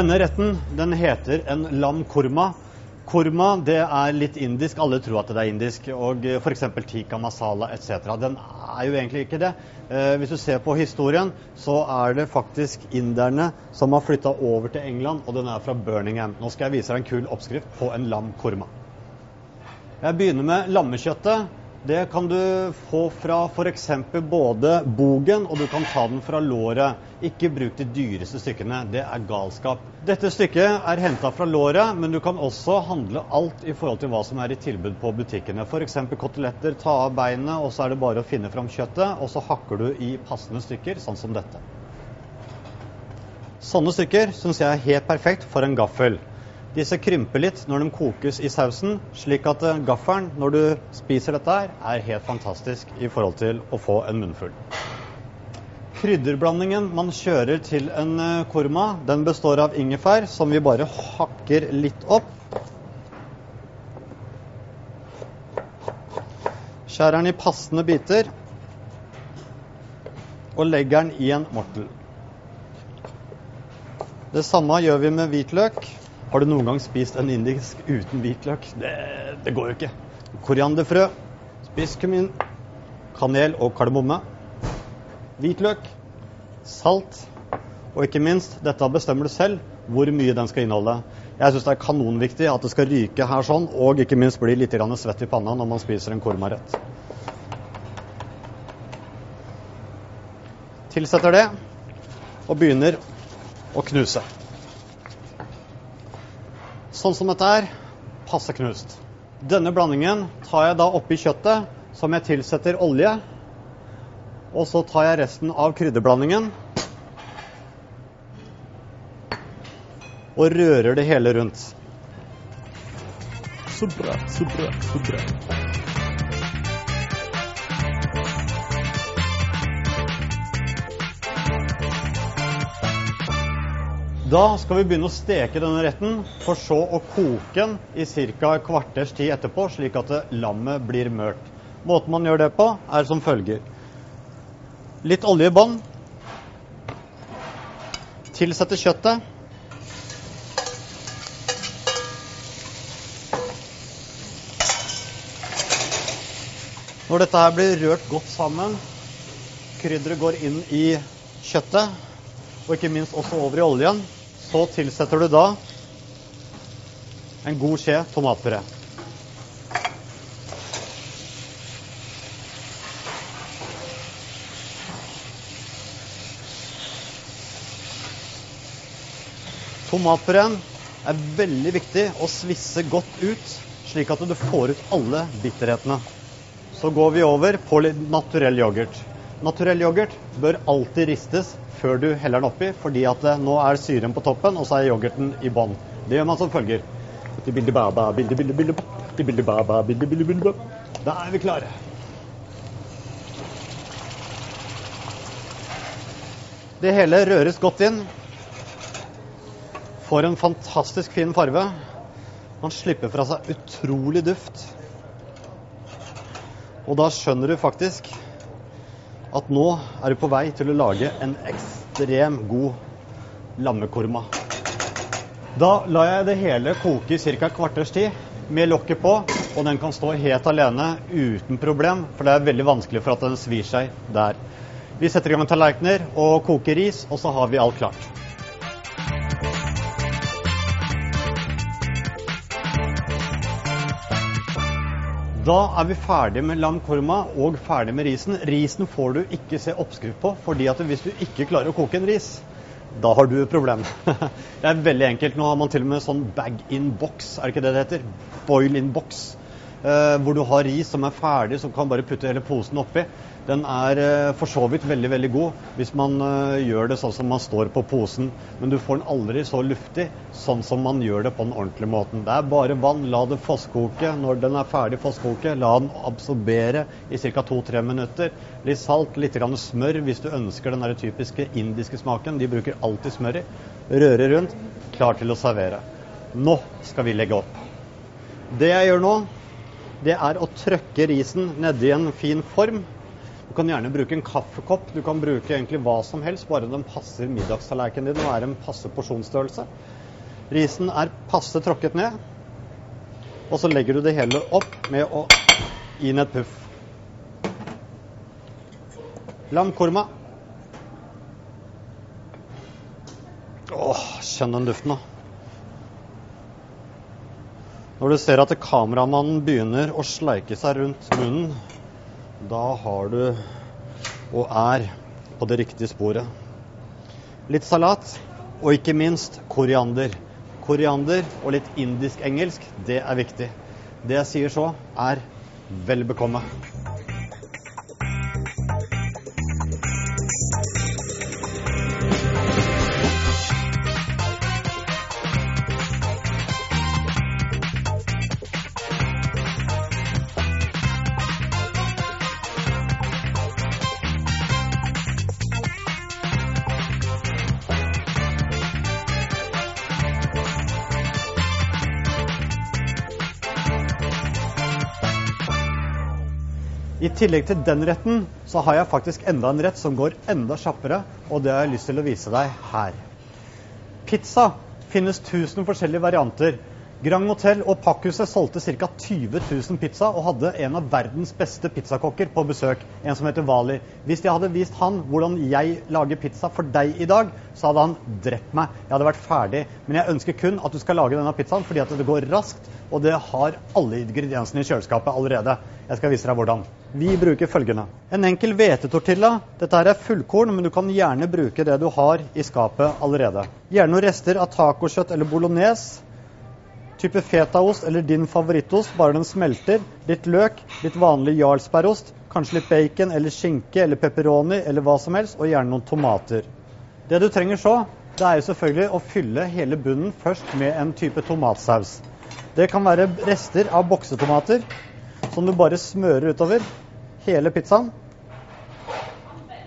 Denne retten den heter en lam korma. Korma det er litt indisk. Alle tror at det er indisk. Og f.eks. tikka masala etc. Den er jo egentlig ikke det. Eh, hvis du ser på historien, så er det faktisk inderne som har flytta over til England, og den er fra Birmingham. Nå skal jeg vise deg en kul oppskrift på en lam korma. Jeg begynner med lammekjøttet. Det kan du få fra f.eks. både bogen, og du kan ta den fra låret. Ikke bruk de dyreste stykkene. Det er galskap. Dette stykket er henta fra låret, men du kan også handle alt i forhold til hva som er i tilbud på butikkene. F.eks. koteletter. Ta av beinet, og så er det bare å finne fram kjøttet. Og så hakker du i passende stykker, sånn som dette. Sånne stykker syns jeg er helt perfekt for en gaffel. Disse krymper litt når de kokes i sausen, slik at eh, gaffelen, når du spiser dette her, er helt fantastisk i forhold til å få en munnfull. Krydderblandingen man kjører til en eh, korma, den består av ingefær, som vi bare hakker litt opp. Skjærer den i passende biter og legger den i en mortel. Det samme gjør vi med hvitløk. Har du noen gang spist en indisk uten hvitløk? Det, det går jo ikke. Korianderfrø, spisskummin, kanel og kardemomme. Hvitløk, salt og ikke minst, dette bestemmer du selv hvor mye den skal inneholde. Jeg syns det er kanonviktig at det skal ryke her sånn, og ikke minst bli litt svett i panna når man spiser en kormarett. Tilsetter det og begynner å knuse. Sånn som dette er, passe knust. Denne blandingen tar jeg da oppi kjøttet, som jeg tilsetter olje. Og så tar jeg resten av krydderblandingen og rører det hele rundt. Så bra, så bra, så bra. Da skal vi begynne å steke denne retten, for så å koke den i ca. kvarters tid etterpå, slik at lammet blir mørt. Måten man gjør det på, er som følger. Litt olje i bånn. Tilsette kjøttet. Når dette her blir rørt godt sammen, krydderet går inn i kjøttet, og ikke minst også over i oljen, så tilsetter du da en god skje tomatpuré. Tomatpureen er veldig viktig å svisse godt ut, slik at du får ut alle bitterhetene. Så går vi over på litt naturell yoghurt. Naturell yoghurt bør alltid ristes før du heller den oppi, fordi at eh, nå er syren på toppen, og så er yoghurten i bånn. Det gjør man som følger. Da er vi klare. Det hele røres godt inn. Får en fantastisk fin farve. Man slipper fra seg utrolig duft. Og da skjønner du faktisk at nå er du på vei til å lage en ekstrem god lammekorma. Da lar jeg det hele koke i ca. kvarters tid med lokket på, og den kan stå helt alene uten problem, for det er veldig vanskelig for at den svir seg der. Vi setter i gang tallerkener og koker ris, og så har vi alt klart. Da er vi ferdig med lamkorma og ferdig med risen. Risen får du ikke se oppskrift på, fordi at hvis du ikke klarer å koke en ris, da har du et problem. det er veldig enkelt. Nå har man til og med sånn bag in box, er det ikke det det heter? Boil in box. Eh, hvor du har ris som er ferdig, du kan bare putte hele posen oppi. Den er eh, for så vidt veldig veldig god hvis man eh, gjør det sånn som man står på posen. Men du får den aldri så luftig sånn som man gjør det på den ordentlige måten. Det er bare vann. La det fosskoke. Når den er ferdig fosskoke, la den absorbere i ca. 2-3 minutter. Litt salt, litt grann smør hvis du ønsker den der typiske indiske smaken. De bruker alltid smør i. Røre rundt. Klar til å servere. Nå skal vi legge opp. Det jeg gjør nå, det er å trøkke risen nedi en fin form Du kan gjerne bruke en kaffekopp. Du kan bruke egentlig hva som helst, bare den passer middagstallerkenen din og er en passe porsjonsstørrelse. Risen er passe tråkket ned. Og så legger du det hele opp med å gi den et puff. Lamkorma. Åh, kjenn den duften, da. Når du ser at kameramannen begynner å sleike seg rundt munnen, da har du og er på det riktige sporet. Litt salat, og ikke minst koriander. Koriander og litt indisk-engelsk, det er viktig. Det jeg sier så, er vel bekomme. I tillegg til den retten, så har jeg faktisk enda en rett som går enda kjappere, og det har jeg lyst til å vise deg her. Pizza finnes 1000 forskjellige varianter. Grand Hotel og Pakkhuset solgte ca. 20 000 pizza og hadde en av verdens beste pizzakokker på besøk, en som heter Wali. Hvis jeg hadde vist han hvordan jeg lager pizza for deg i dag, så hadde han drept meg. Jeg hadde vært ferdig. Men jeg ønsker kun at du skal lage denne pizzaen fordi at det går raskt, og det har alle ingrediensene i kjøleskapet allerede. Jeg skal vise deg hvordan. Vi bruker følgende. En enkel hvetetortilla. Dette her er fullkorn, men du kan gjerne bruke det du har i skapet allerede. Gjerne noen rester av tacokjøtt eller bolognese type fetaost eller din favorittost, bare den smelter. Litt løk, litt vanlig jarlsbergost, kanskje litt bacon eller skinke eller pepperoni eller hva som helst, og gjerne noen tomater. Det du trenger så, det er jo selvfølgelig å fylle hele bunnen først med en type tomatsaus. Det kan være rester av boksetomater som du bare smører utover hele pizzaen.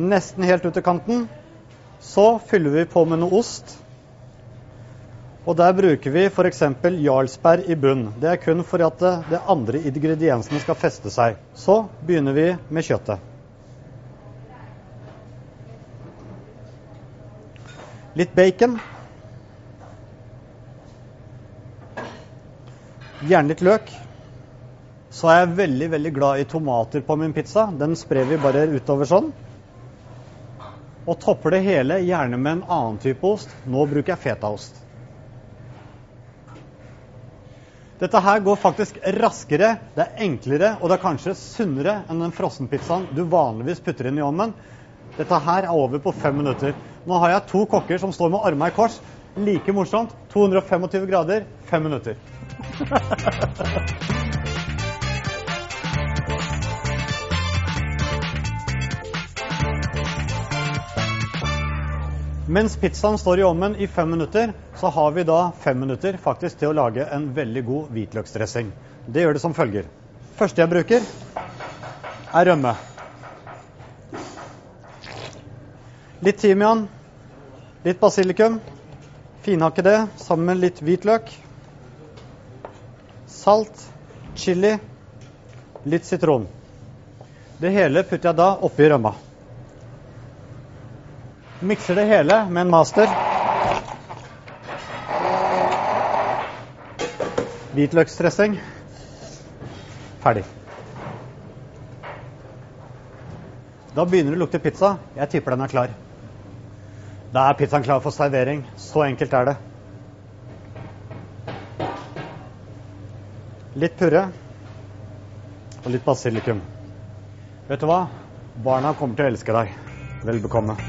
Nesten helt ut til kanten. Så fyller vi på med noe ost. Og der bruker vi f.eks. jarlsberg i bunn. Det er kun for at det andre ingrediensene skal feste seg. Så begynner vi med kjøttet. Litt bacon. Gjerne litt løk. Så er jeg veldig veldig glad i tomater på min pizza. Den sprer vi bare utover sånn. Og topper det hele gjerne med en annen type ost. Nå bruker jeg fetaost. Dette her går faktisk raskere, det er enklere og det er kanskje sunnere enn den frossenpizzaen du vanligvis putter inn i ovnen. Dette her er over på fem minutter. Nå har jeg to kokker som står med armene i kors. Like morsomt. 225 grader, fem minutter. Mens pizzaen står i ovnen i fem minutter, så har vi da fem minutter faktisk til å lage en veldig god hvitløksdressing. Det gjør det som følger. første jeg bruker, er rømme. Litt timian, litt basilikum. Finhakke det sammen med litt hvitløk. Salt, chili, litt sitron. Det hele putter jeg da oppi rømma. Mikser det hele med en master. Hvitløksdressing. Ferdig. Da begynner det å lukte pizza. Jeg tipper den er klar. Da er pizzaen klar for servering. Så enkelt er det. Litt purre og litt basilikum. Vet du hva? Barna kommer til å elske deg. Vel bekomme.